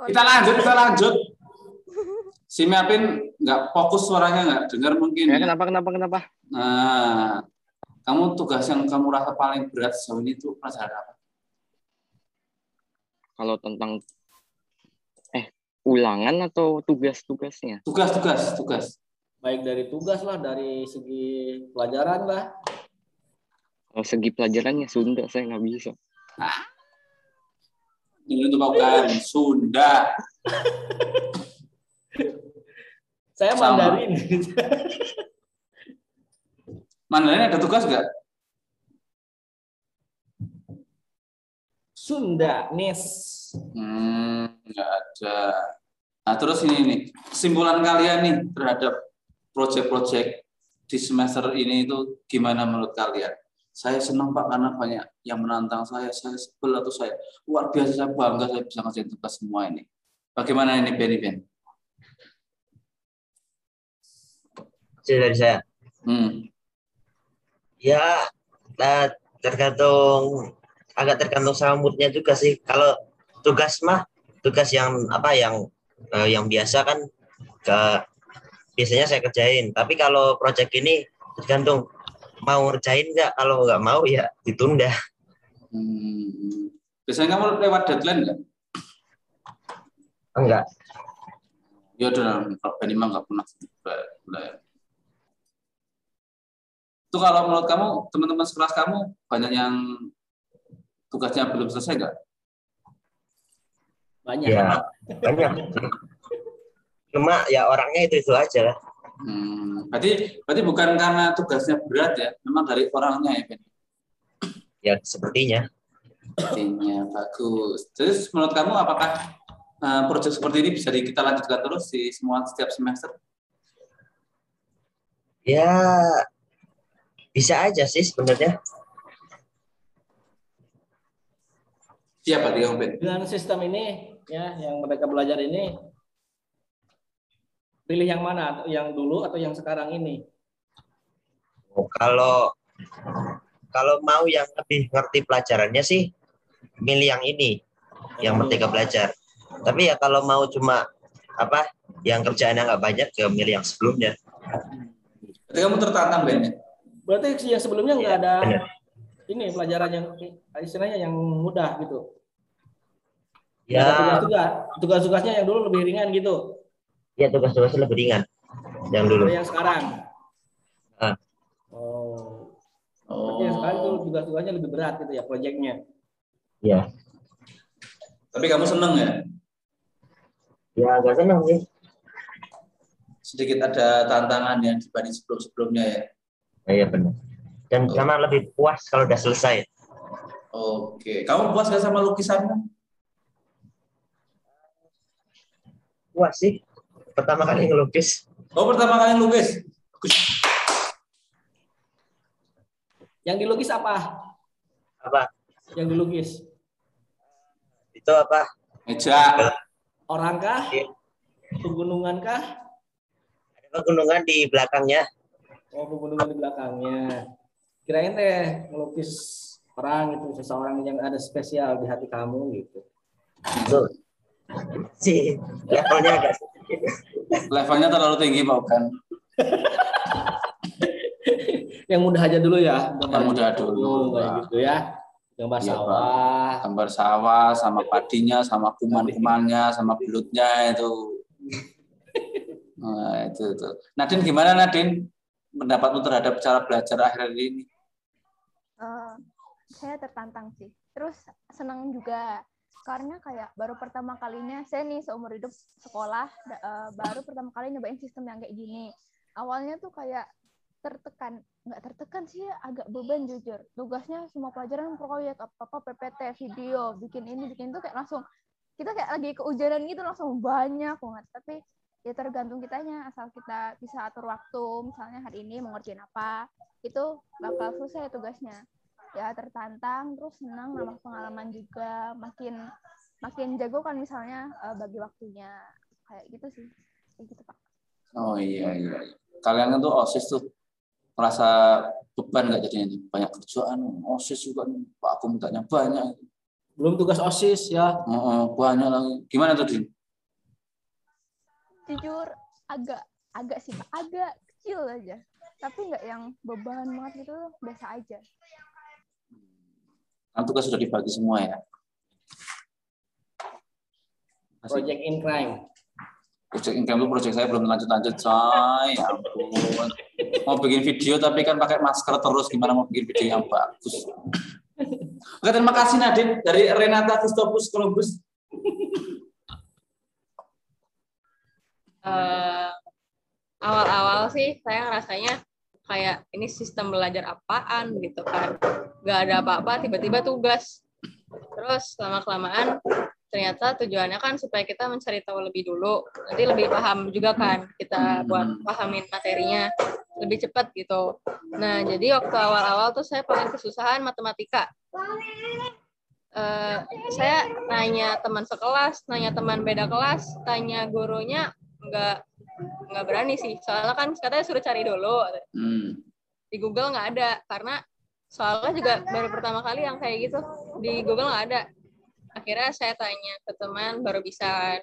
Kita lanjut, kita lanjut. Si Mapin nggak fokus suaranya nggak dengar mungkin. Ya, kenapa, kenapa, kenapa? Nah, kamu tugas yang kamu rasa paling berat sejauh ini itu pelajaran apa? Kalau tentang eh ulangan atau tugas-tugasnya? Tugas, tugas, tugas. Baik dari tugas lah, dari segi pelajaran lah. Kalau segi pelajarannya Sunda saya nggak bisa. Ini untuk bukan Sunda. Saya Sama. Mandarin. Mandarin ada tugas nggak? Sunda, Nis. Hmm, nggak ada. Nah, terus ini nih, kesimpulan kalian nih terhadap proyek-proyek di semester ini itu gimana menurut kalian? Saya senang Pak karena banyak yang menantang saya, saya sebel atau saya luar biasa saya bangga saya bisa ngerjain tugas semua ini. Bagaimana ini Ben Ben? Dari saya. Hmm. Ya, tergantung agak tergantung sama moodnya juga sih. Kalau tugas mah tugas yang apa yang eh, yang biasa kan ke biasanya saya kerjain. Tapi kalau project ini tergantung mau ngerjain nggak. Kalau nggak mau ya ditunda. Hmm. Biasanya kamu lewat deadline nggak? Enggak. Ya udah, Pak Ben Imam nggak pernah. Itu kalau menurut kamu, teman-teman sekelas kamu banyak yang tugasnya belum selesai nggak? Banyak. Ya banyak. Cuma ya orangnya itu itu aja lah. Hmm, berarti berarti bukan karena tugasnya berat ya, memang dari orangnya ya Ben. Ya sepertinya. Artinya bagus. Terus menurut kamu apakah uh, proyek seperti ini bisa kita lanjutkan terus di semua setiap semester? Ya bisa aja sih sebenarnya. Siapa dia Ben? Dengan sistem ini, ya, yang mereka belajar ini, pilih yang mana? Yang dulu atau yang sekarang ini? Oh, kalau kalau mau yang lebih ngerti pelajarannya sih milih yang ini, yang merdeka belajar. Tapi ya kalau mau cuma apa yang kerjaannya nggak banyak ya milih yang sebelumnya. Berarti kamu tertantang Ben ya? Berarti yang sebelumnya nggak ada benar. ini pelajaran yang istilahnya yang mudah gitu. Ya, tugas-tugas. Tugas-tugasnya yang dulu lebih ringan gitu. Ya tugas-tugasnya lebih ringan yang dulu. Yang sekarang. Ah. Oh. Berarti yang sekarang itu Oh. tugas-tugasnya lebih berat gitu ya proyeknya. Ya, Tapi kamu seneng ya? ya agak senang sih. Sedikit ada tantangan yang dibanding sebelum-sebelumnya ya? Ya, ya benar. Dan sama lebih puas kalau udah selesai. Oke. Kamu puas gak sama lukisanmu? Puas sih. Pertama kali ngelukis. Oh pertama kali lukis? Bagus. Yang dilukis apa? Apa? Yang dilukis Itu apa? Meja. orang kah? Iya. Pegunungan kah? Ada pegunungan di belakangnya. Oh, pegunungan di belakangnya. Kirain teh ngelukis orang itu seseorang yang ada spesial di hati kamu gitu. Itu sih levelnya agak sedikit. Levelnya terlalu tinggi Pak Ugan. Yang mudah aja dulu ya. Yang mudah dulu. Kayak gitu ya. Gambar Iya, Pak. sawah. Gambar sawah sama padinya, sama kuman-kumannya, sama belutnya itu. Nah, itu, itu. Nadine gimana Nadine? Pendapatmu terhadap cara belajar akhir ini? Eh, saya tertantang sih. Terus senang juga karena kayak baru pertama kalinya saya nih seumur hidup sekolah eh, baru pertama kali nyobain sistem yang kayak gini. Awalnya tuh kayak tertekan, nggak tertekan sih agak beban jujur. Tugasnya semua pelajaran proyek apa apa PPT, video, bikin ini, bikin itu kayak langsung kita kayak lagi keujaran gitu langsung banyak banget. Tapi ya tergantung kitanya asal kita bisa atur waktu misalnya hari ini mau ngerjain apa itu bakal selesai tugasnya ya tertantang terus senang nambah pengalaman juga makin makin jago kan misalnya eh, bagi waktunya kayak gitu sih kayak gitu pak Oh iya iya. Kalian kan tuh osis tuh merasa beban nggak jadinya banyak kerjaan osis juga nih. Pak aku mintanya banyak. Belum tugas OSIS ya. Oh, oh, banyak lagi. Gimana tuh, Din? Jujur agak agak sih Pak, agak kecil aja. Tapi nggak yang beban banget gitu, biasa aja. Kan tugas sudah dibagi semua ya. Masih- Project in crime. Project income itu project saya belum lanjut-lanjut, coy. Ya ampun. Mau bikin video tapi kan pakai masker terus gimana mau bikin video yang bagus. Oke, terima kasih Nadine dari Renata Christopus Columbus. Eh, awal-awal sih saya rasanya kayak ini sistem belajar apaan? Gitu kan. Nggak ada apa-apa tiba-tiba tugas. Terus lama kelamaan ternyata tujuannya kan supaya kita mencari tahu lebih dulu. Nanti lebih paham juga kan kita buat pahamin materinya lebih cepat gitu. Nah jadi waktu awal-awal tuh saya paling kesusahan matematika. Eh, saya nanya teman sekelas nanya teman beda kelas tanya gurunya nggak nggak berani sih. Soalnya kan katanya suruh cari dulu. Hmm. di Google nggak ada. Karena soalnya juga baru pertama kali yang kayak gitu. Di Google nggak ada. Akhirnya saya tanya ke teman baru bisa.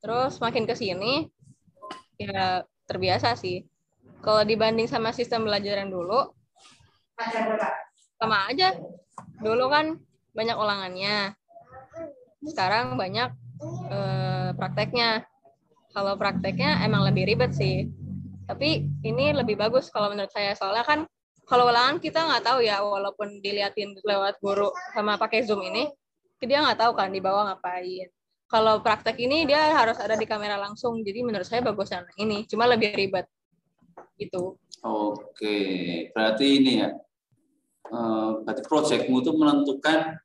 Terus makin ke sini ya terbiasa sih. Kalau dibanding sama sistem belajar yang dulu sama aja. Dulu kan banyak ulangannya. Sekarang banyak eh, prakteknya kalau prakteknya emang lebih ribet sih. Tapi ini lebih bagus kalau menurut saya. Soalnya kan kalau ulangan kita nggak tahu ya walaupun diliatin lewat guru sama pakai zoom ini dia nggak tahu kan di bawah ngapain. Kalau praktek ini dia harus ada di kamera langsung. Jadi menurut saya bagus yang ini. Cuma lebih ribet. Gitu. Oke, berarti ini ya. eh, berarti proyekmu itu menentukan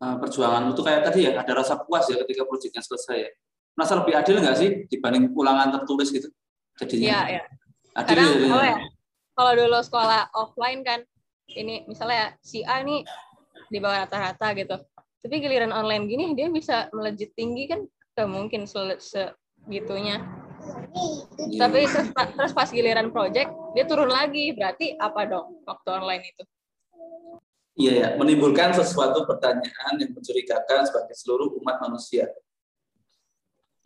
eh, perjuanganmu itu kayak tadi ya, ada rasa puas ya ketika proyeknya selesai. ya. Merasa lebih adil nggak sih dibanding ulangan tertulis gitu? Jadinya Iya, ya. adil Kadang ya, kalau ya, kalau dulu sekolah offline kan, ini misalnya si A nih di bawah rata-rata gitu. Tapi giliran online gini dia bisa melejit tinggi kan gak mungkin se- segitunya. Iya. Tapi terus, terus pas giliran project dia turun lagi. Berarti apa dong waktu online itu? Iya ya, menimbulkan sesuatu pertanyaan yang mencurigakan sebagai seluruh umat manusia.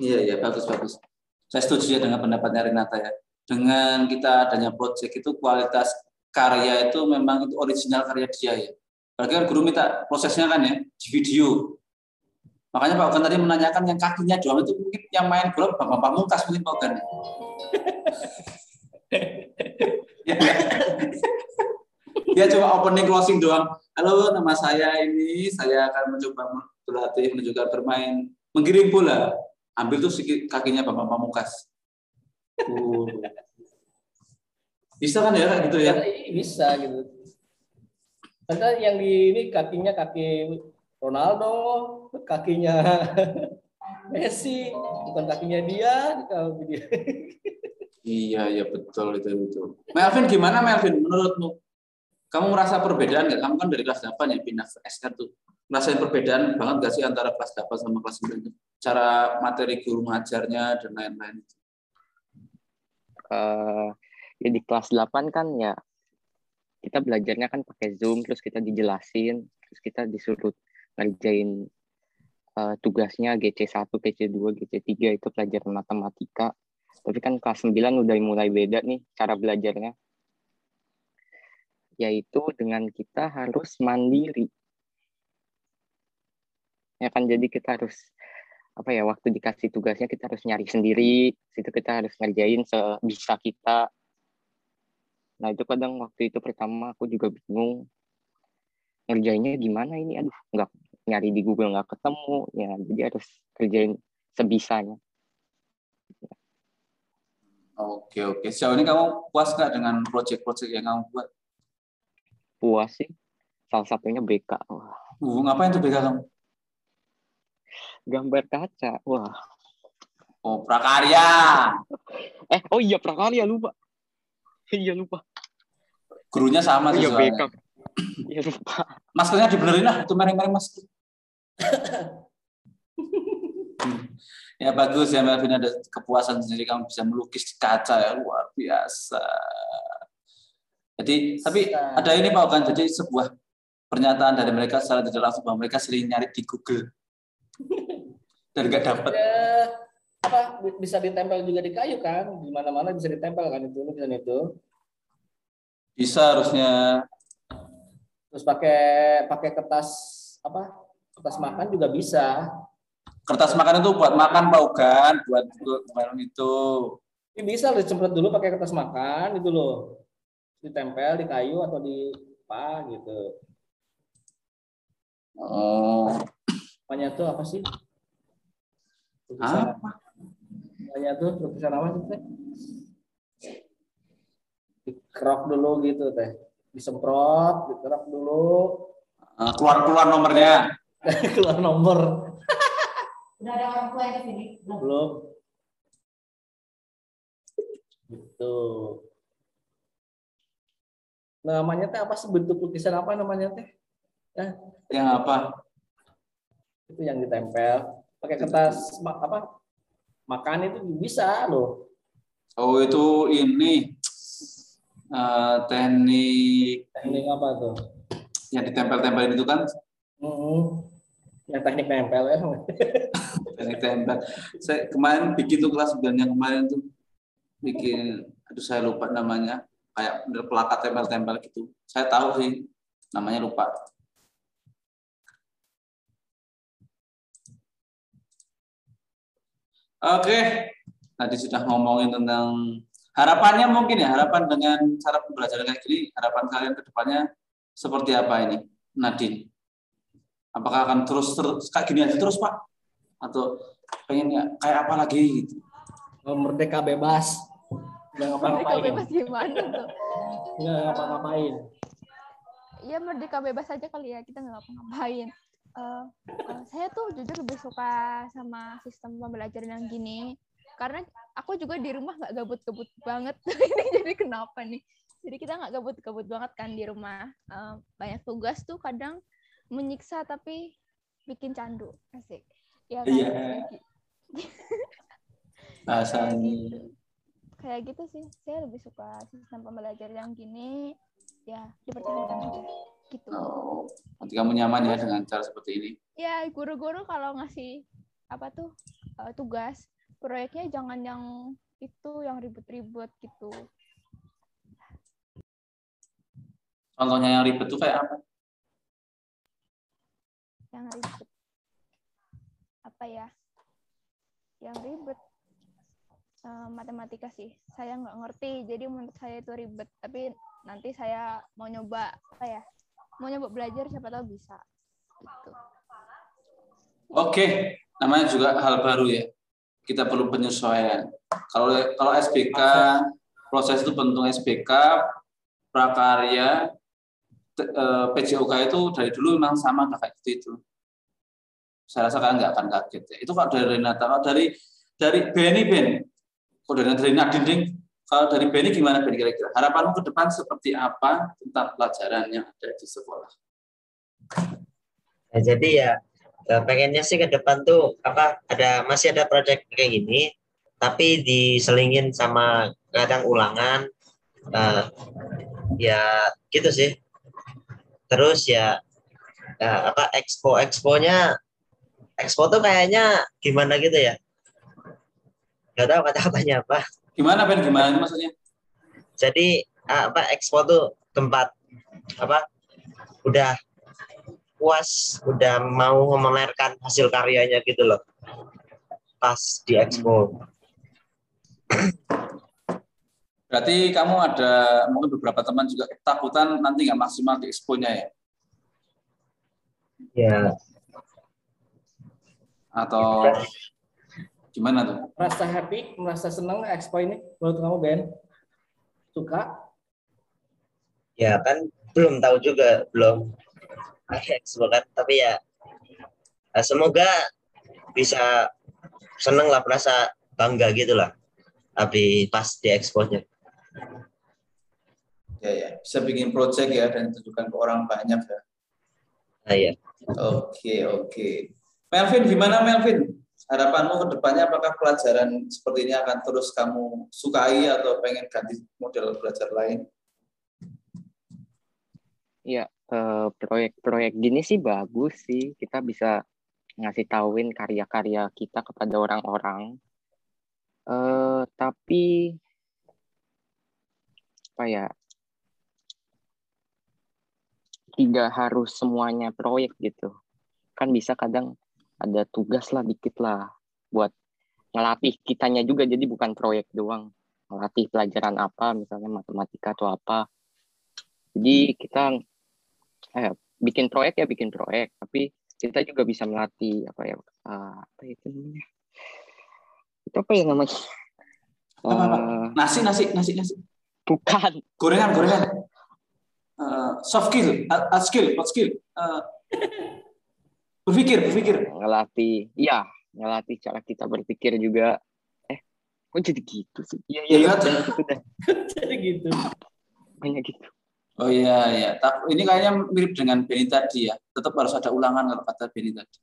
Iya ya, bagus bagus. Saya setuju ya dengan pendapatnya Renata ya. Dengan kita adanya project itu kualitas karya itu memang itu original karya dia ya. Apalagi kan guru minta prosesnya kan ya di video. Makanya Pak Ogan tadi menanyakan yang kakinya doang itu mungkin yang main bola Bapak Pamungkas mungkin Pak Ogan. Ya. Dia cuma opening closing doang. Halo, nama saya ini. Saya akan mencoba berlatih menunjukkan bermain menggiring bola. Ambil tuh sikit kakinya Bapak Pamungkas. Uh. Bisa kan ya gitu ya? Ya, bisa gitu. Karena yang di ini kakinya kaki Ronaldo, kakinya Messi, bukan kakinya dia. Kalau dia. Iya, iya betul itu itu. Melvin gimana Melvin menurutmu? Kamu merasa perbedaan nggak? Kamu kan dari kelas 8 ya pindah ke SK tuh. Ngerasain perbedaan banget nggak sih antara kelas 8 sama kelas 9 itu? Cara materi guru mengajarnya dan lain-lain. eh ya di kelas 8 kan ya kita belajarnya kan pakai Zoom terus kita dijelasin terus kita disuruh ngerjain eh, tugasnya GC1, GC2, GC3 itu pelajaran matematika. Tapi kan kelas 9 udah mulai beda nih cara belajarnya. Yaitu dengan kita harus mandiri. Ya kan jadi kita harus apa ya waktu dikasih tugasnya kita harus nyari sendiri situ kita harus ngerjain sebisa kita. Nah itu kadang waktu itu pertama aku juga bingung ngerjainnya gimana ini? Aduh nggak nyari di Google nggak ketemu ya jadi harus kerjain sebisanya. Oke oke. Sejauh ini kamu puas nggak dengan proyek-proyek yang kamu buat? puas sih. Salah satunya BK wah. Uh, ngapain tuh BK kamu? Gambar kaca. Wah. Oh prakarya. eh oh iya prakarya lupa. Iya lupa. Gurunya sama oh, sih iya. BK iya lupa. Maskernya dibenerin lah, itu mereng-mereng masker. ya bagus ya Melvin. Ada kepuasan sendiri. Kamu bisa melukis di kaca ya. Luar biasa. Jadi tapi ada ini Pak kan? Jadi sebuah pernyataan dari mereka secara tidak langsung bahwa mereka sering nyari di Google dan nggak dapat. Ya, apa bisa ditempel juga di kayu kan? Di mana-mana bisa ditempel kan itu lukisan itu. Bisa harusnya. Terus pakai pakai kertas apa? Kertas makan juga bisa. Kertas makan itu buat makan Pak Ugan, buat buat itu. Ini bisa disemprot dulu pakai kertas makan itu loh. Ditempel di kayu atau di apa gitu. Oh. Namanya tuh apa sih? Apa? Namanya tuh lukisan apa sih teh? Dikerok dulu gitu teh. Disemprot, dikerok dulu. Eh, Keluar-keluar nomornya. Keluar nomor. Udah ada orang tua yang ke sini. Belum. Belum. Gitu. Namanya teh apa sih bentuk lukisan apa namanya teh? Ya, Yang apa? Itu yang ditempel pakai kertas apa makan itu bisa loh Oh itu ini eh, teknik teknik apa tuh yang ditempel-tempelin itu kan Mm-mm. yang teknik nempel ya teknik tempel. Saya kemarin bikin tuh kelas 9 yang kemarin tuh bikin aduh saya lupa namanya kayak bener pelakat tempel-tempel gitu. Saya tahu sih namanya lupa. Oke, tadi sudah ngomongin tentang harapannya mungkin ya harapan dengan cara pembelajaran kayak gini harapan kalian ke depannya seperti apa ini Nadine? Apakah akan terus terus kayak gini aja terus pak? Atau pengen ya kayak apa lagi gitu? Oh, merdeka bebas. Nggak Merdeka ngapa-ngapain bebas gimana tuh? nggak ngapa-ngapain. Ya merdeka bebas aja kali ya kita nggak ngapa-ngapain. Eh, eh, saya tuh jujur lebih suka sama sistem pembelajaran yang gini. Karena aku juga di rumah nggak gabut-gabut banget. Ini jadi kenapa nih? Jadi kita nggak gabut-gabut banget kan di rumah. Eh, banyak tugas tuh kadang menyiksa tapi bikin candu. Asik. Ya kan? Iya. Kayak gi- kayak gitu. Kayak gitu sih. Saya lebih suka sistem pembelajaran yang gini. Ya dipertahankan aja gitu. Oh, nanti kamu nyaman ya dengan cara seperti ini? Ya guru-guru kalau ngasih apa tuh eh, tugas proyeknya jangan yang itu yang ribet-ribet gitu. Contohnya yang ribet tuh kayak apa? Yang ribet. Apa ya? Yang ribet Eh, matematika sih. Saya nggak ngerti jadi menurut saya itu ribet. Tapi nanti saya mau nyoba apa ya mau nyoba belajar siapa tahu bisa. Gitu. Oke namanya juga hal baru ya. Kita perlu penyesuaian. Kalau kalau SBK proses itu bentuk SBK prakarya eh, PJOK itu dari dulu memang sama kayak gitu itu. Saya rasa kalian nggak akan kaget ya. itu kalau dari Renata kalau dari dari Benny Ben. Kalau dari dari Nadine kalau dari Benny gimana Ben kira-kira? Harapanmu ke depan seperti apa tentang pelajaran yang ada di sekolah? Nah, jadi ya eh, pengennya sih ke depan tuh apa ada masih ada project kayak gini tapi diselingin sama kadang ulangan eh, ya gitu sih. Terus ya eh, apa expo exponya expo tuh kayaknya gimana gitu ya? Nggak tahu kata-katanya apa gimana Ben? Gimana maksudnya? Jadi ah, apa expo tuh tempat apa udah puas udah mau memamerkan hasil karyanya gitu loh. Pas di expo. Berarti kamu ada mungkin beberapa teman juga ketakutan nanti nggak maksimal di expo-nya ya? ya. Atau gimana tuh? merasa happy merasa senang expo ini menurut kamu Ben suka ya kan belum tahu juga belum expo kan tapi ya eh, semoga bisa seneng lah merasa bangga gitu lah tapi pas di expo-nya Ya ya, bisa bikin project ya dan tunjukkan ke orang banyak ya. nah, ya Oke oke. Melvin gimana Melvin? Harapanmu ke depannya apakah pelajaran seperti ini akan terus kamu sukai atau pengen ganti model belajar lain? Iya, eh, proyek-proyek gini sih bagus sih. Kita bisa ngasih tauin karya-karya kita kepada orang-orang. Eh, tapi apa ya? Tidak harus semuanya proyek gitu. Kan bisa kadang ada tugas lah dikit lah buat ngelatih kitanya juga jadi bukan proyek doang ngelatih pelajaran apa misalnya matematika atau apa jadi kita eh, bikin proyek ya bikin proyek tapi kita juga bisa melatih apa ya uh, apa itu namanya itu apa ya namanya Apa, apa? Eh, Nasi, nasi, nasi, nasi. bukan Gorengan, gorengan. Eh, soft skill, hard hard skill, hard skill. Eh, berpikir, berpikir. ngelatih iya ngelatih cara kita berpikir juga eh kok jadi gitu sih iya Iya, iya kan? banyak gitu dah Jadi gitu. banyak gitu Oh iya, iya. Tapi ini kayaknya mirip dengan Benny tadi ya. Tetap harus ada ulangan kalau kata Benny tadi.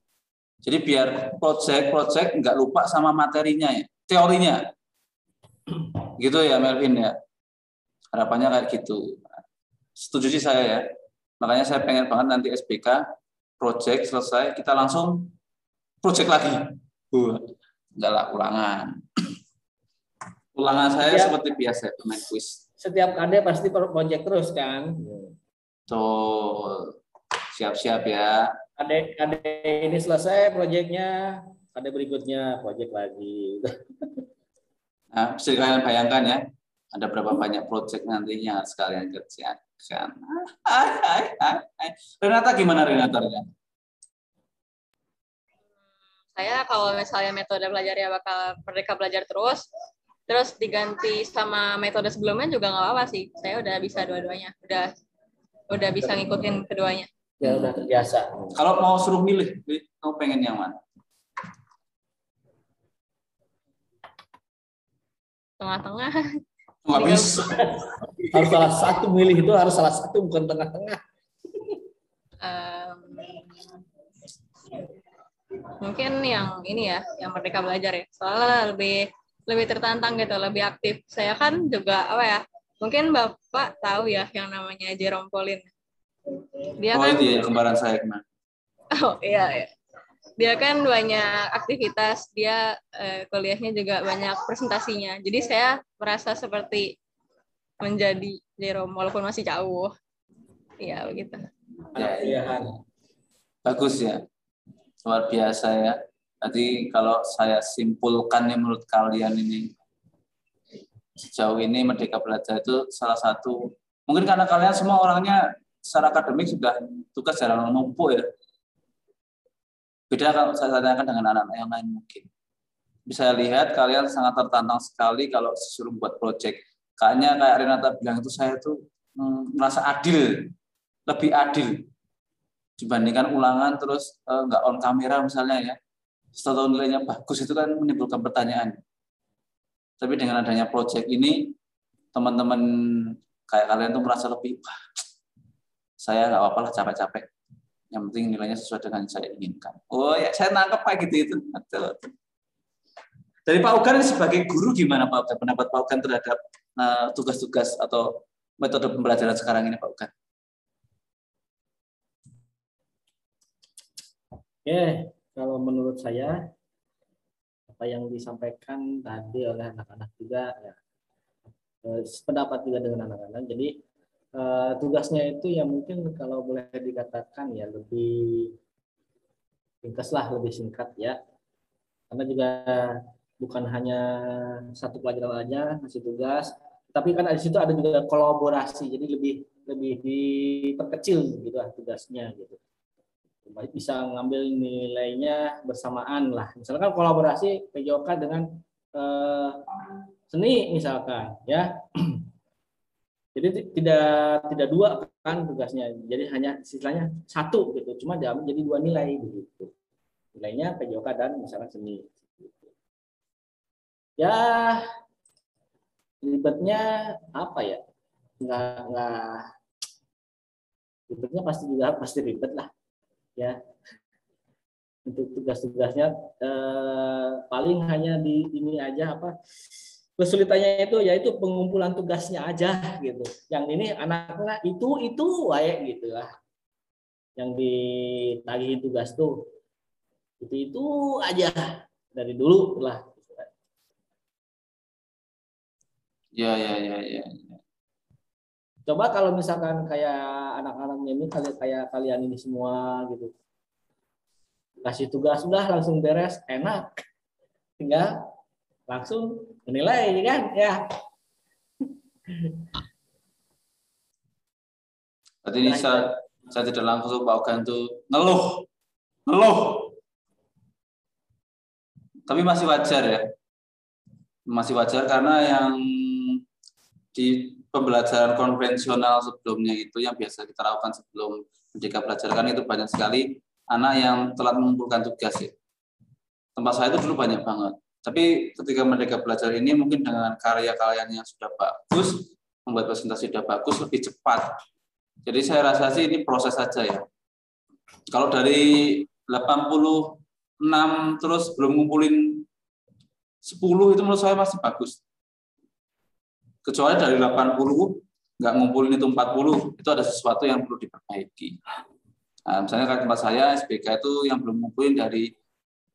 Jadi biar project-project nggak lupa sama materinya ya, teorinya. Gitu ya Melvin ya. Harapannya kayak gitu. Setuju sih saya ya. Makanya saya pengen banget nanti SPK project selesai kita langsung project lagi. Wah, nggak lah ulangan. Ulangan saya Ya. seperti biasa main quiz. Setiap KD pasti pro- project terus kan. Tuh, siap-siap ya. KD KD ini selesai projectnya, KD berikutnya project lagi. Nah, bisa kalian bayangkan ya, ada berapa banyak project nanti yang harus kalian kerjakan. Hai, hai, hai, hai. Renata gimana Renata? Renata? saya kalau misalnya metode belajarnya bakal merdeka belajar terus terus diganti sama metode sebelumnya juga nggak apa-apa sih saya udah bisa dua-duanya udah udah bisa ngikutin keduanya Ya udah terbiasa. Kalau mau suruh milih, kamu pengen yang mana? tengah-tengah Nggak bisa. Harus salah satu milih itu harus salah satu bukan tengah-tengah. Em, mungkin yang ini ya yang merdeka belajar ya soalnya lebih lebih tertantang gitu lebih aktif saya kan juga apa ya mungkin bapak tahu ya yang namanya Jerome Pauline dia Oh kan itu ya kembaran saya kemarin. Oh iya, iya. Dia kan banyak aktivitas, dia eh, kuliahnya juga banyak presentasinya. Jadi saya merasa seperti menjadi Jerome walaupun masih jauh. Iya begitu. Ya, iya. Pilihan. Bagus ya. Luar biasa ya. Tadi kalau saya simpulkan nih menurut kalian ini sejauh ini Merdeka Belajar itu salah satu mungkin karena kalian semua orangnya secara akademik sudah tugas jarang menumpuk ya. Beda kalau saya tanyakan dengan anak-anak yang lain mungkin. Bisa lihat kalian sangat tertantang sekali kalau disuruh buat project. Kayaknya kayak Renata bilang itu saya tuh hmm, merasa adil, lebih adil dibandingkan ulangan terus eh, nggak on kamera misalnya ya. Setelah nilainya bagus itu kan menimbulkan pertanyaan. Tapi dengan adanya project ini teman-teman kayak kalian tuh merasa lebih saya nggak apa-apa lah capek-capek. Yang penting nilainya sesuai dengan saya inginkan. Oh ya, saya nangkep kayak gitu itu. Betul. Dari Pak Ugan sebagai guru gimana Pak Ugan? Pendapat Pak Ugan terhadap eh, tugas-tugas atau metode pembelajaran sekarang ini Pak Ugan? Oke, kalau menurut saya apa yang disampaikan tadi oleh anak-anak juga ya eh, pendapat juga dengan anak-anak. Jadi eh, tugasnya itu ya mungkin kalau boleh dikatakan ya lebih ringkas lah, lebih singkat ya. Karena juga bukan hanya satu pelajaran aja ngasih tugas, tapi kan di situ ada juga kolaborasi. Jadi lebih lebih diperkecil gitu lah tugasnya gitu bisa ngambil nilainya bersamaan lah. Misalkan kolaborasi PJOK dengan eh, seni misalkan ya. Jadi ti- tidak tidak dua kan tugasnya. Jadi hanya istilahnya satu gitu. Cuma diambil jadi dua nilai begitu. Nilainya PJOK dan misalkan seni. Ya ribetnya apa ya? Nggak nggak ribetnya pasti juga pasti ribet lah ya untuk tugas-tugasnya eh, paling hanya di ini aja apa kesulitannya itu yaitu pengumpulan tugasnya aja gitu. Yang ini anaknya itu itu wae gitu lah. Yang ditagihin tugas tuh itu itu aja dari dulu lah. Ya, ya, ya, ya. Coba kalau misalkan kayak anak-anaknya ini kayak kayak kalian ini semua gitu. Kasih tugas sudah langsung beres, enak. Tinggal langsung menilai kan ya. Berarti ini saya, saya tidak langsung bawakan itu ngeluh, ngeluh. Tapi masih wajar ya, masih wajar karena yang di pembelajaran konvensional sebelumnya itu yang biasa kita lakukan sebelum merdeka belajar kan itu banyak sekali anak yang telat mengumpulkan tugas ya. Tempat saya itu dulu banyak banget. Tapi ketika merdeka belajar ini mungkin dengan karya-karyanya yang sudah bagus, membuat presentasi sudah bagus, lebih cepat. Jadi saya rasa sih ini proses saja ya. Kalau dari 86 terus belum ngumpulin 10 itu menurut saya masih bagus. Kecuali dari 80 nggak ngumpulin itu 40, itu ada sesuatu yang perlu diperbaiki. Nah, misalnya kayak tempat saya SBK itu yang belum ngumpulin dari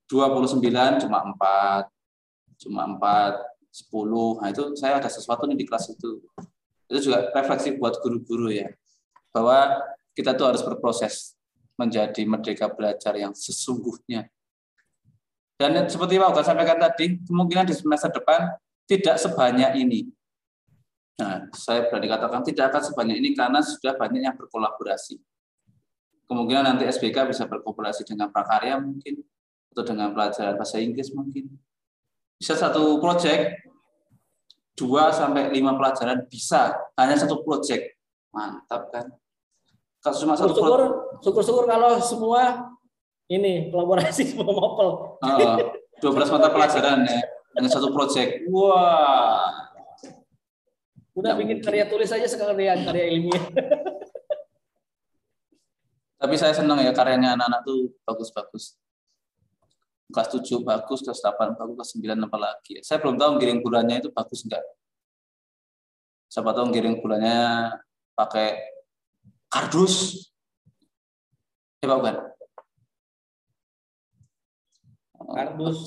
29 cuma 4, cuma 4, 10. Nah, itu saya ada sesuatu nih di kelas itu. Itu juga refleksi buat guru-guru ya. Bahwa kita tuh harus berproses menjadi merdeka belajar yang sesungguhnya. Dan seperti Pak Uga sampaikan tadi, kemungkinan di semester depan tidak sebanyak ini. Nah, saya berani katakan tidak akan sebanyak ini karena sudah banyak yang berkolaborasi. Kemungkinan nanti SBK bisa berkolaborasi dengan prakarya mungkin, atau dengan pelajaran bahasa Inggris mungkin. Bisa satu proyek, dua sampai lima pelajaran bisa, hanya satu proyek. Mantap kan? Kalau cuma satu Syukur, syukur-syukur kalau semua ini kolaborasi semua mopel. Uh, 12 mata pelajaran ya, dengan satu proyek. Wah, Udah Ya, bikin karya tulis aja sekalian karya ilmiah. Tapi saya senang ya karyanya anak-anak tuh bagus-bagus. Kelas 7 bagus, kelas 8 bagus, kelas 9 apalagi. Saya belum tahu giring bulannya itu bagus enggak. Siapa tahu giring bulannya pakai kardus. Ya Pak Bukan? Kardus.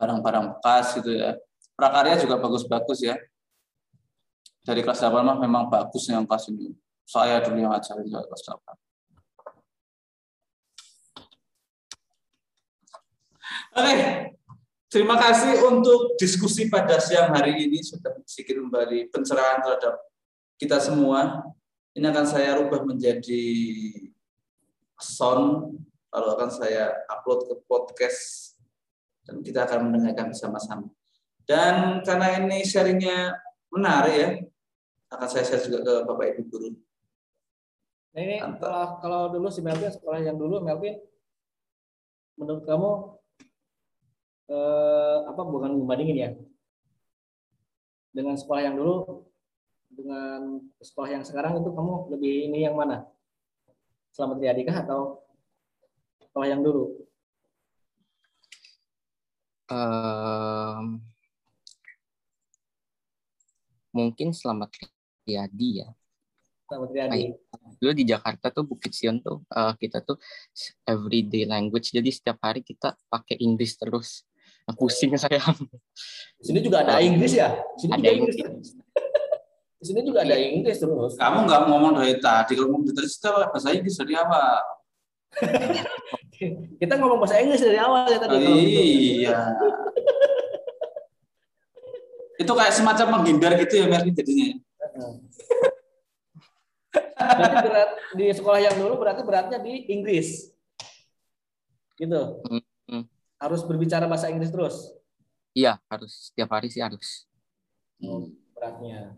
Barang-barang bekas gitu ya. Prakarya juga bagus-bagus ya. Dari kelas 8 mah memang bagus yang kelas ini. Saya dulu yang ajarin kelas 8. Oke, terima kasih untuk diskusi pada siang hari ini sudah sedikit memberi pencerahan terhadap kita semua. Ini akan saya rubah menjadi sound, lalu akan saya upload ke podcast dan kita akan mendengarkan bersama-sama. Dan karena ini sharingnya menarik ya, akan saya share juga ke Bapak Ibu guru. Nah ini kalau, kalau dulu si Melvin sekolah yang dulu Melvin menurut kamu eh, apa bukan membandingin ya dengan sekolah yang dulu dengan sekolah yang sekarang itu kamu lebih ini yang mana Selamat Riyadi kah atau sekolah yang dulu Em, mungkin selamat Riyadi ya. Selamat Riyadi Dulu di Jakarta tuh Bukit Sion tuh eh, kita tuh everyday language. Jadi setiap hari kita pakai Inggris terus. Nah, pusing saya. di sini juga ada Inggris ya di sini Ada juga Inggris Inggris. di sini juga ada Inggris terus Kamu nggak ngomong dari tadi, kalau ngomong dari tadi kita bahasa Inggris dari awal. kita ngomong bahasa Inggris dari awal ya tadi gitu. iya. Itu kayak semacam menghindar gitu ya Mervin jadinya. Berarti berat di sekolah yang dulu berarti beratnya di Inggris. Gitu. Hmm. Harus berbicara bahasa Inggris terus Iya, harus setiap hari sih harus. Hmm. beratnya.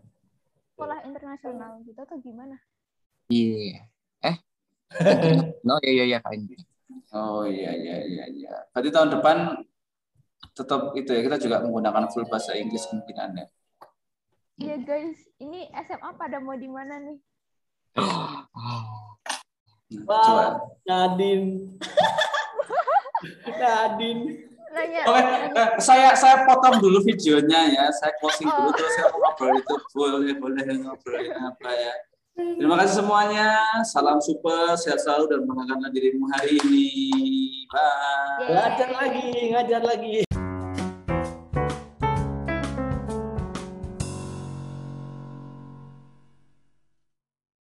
Sekolah internasional gitu atau gimana? Iya. Eh? no, iya iya iya kain. Oh iya iya iya iya. Berarti tahun depan tetap itu ya kita juga menggunakan full bahasa Inggris kemungkinannya. Iya guys, ini SMA pada mau di mana nih? Wah. coba. Nadine. Nadine. nanya. Oke, eh, saya saya potong dulu videonya ya. Saya closing dulu terus saya mau ngobrol itu boleh boleh ngobrolin apa ya. Terima kasih semuanya. Salam super, sehat selalu dan banggakanlah dirimu hari ini. Bye. Ngajar lagi, ngajar lagi.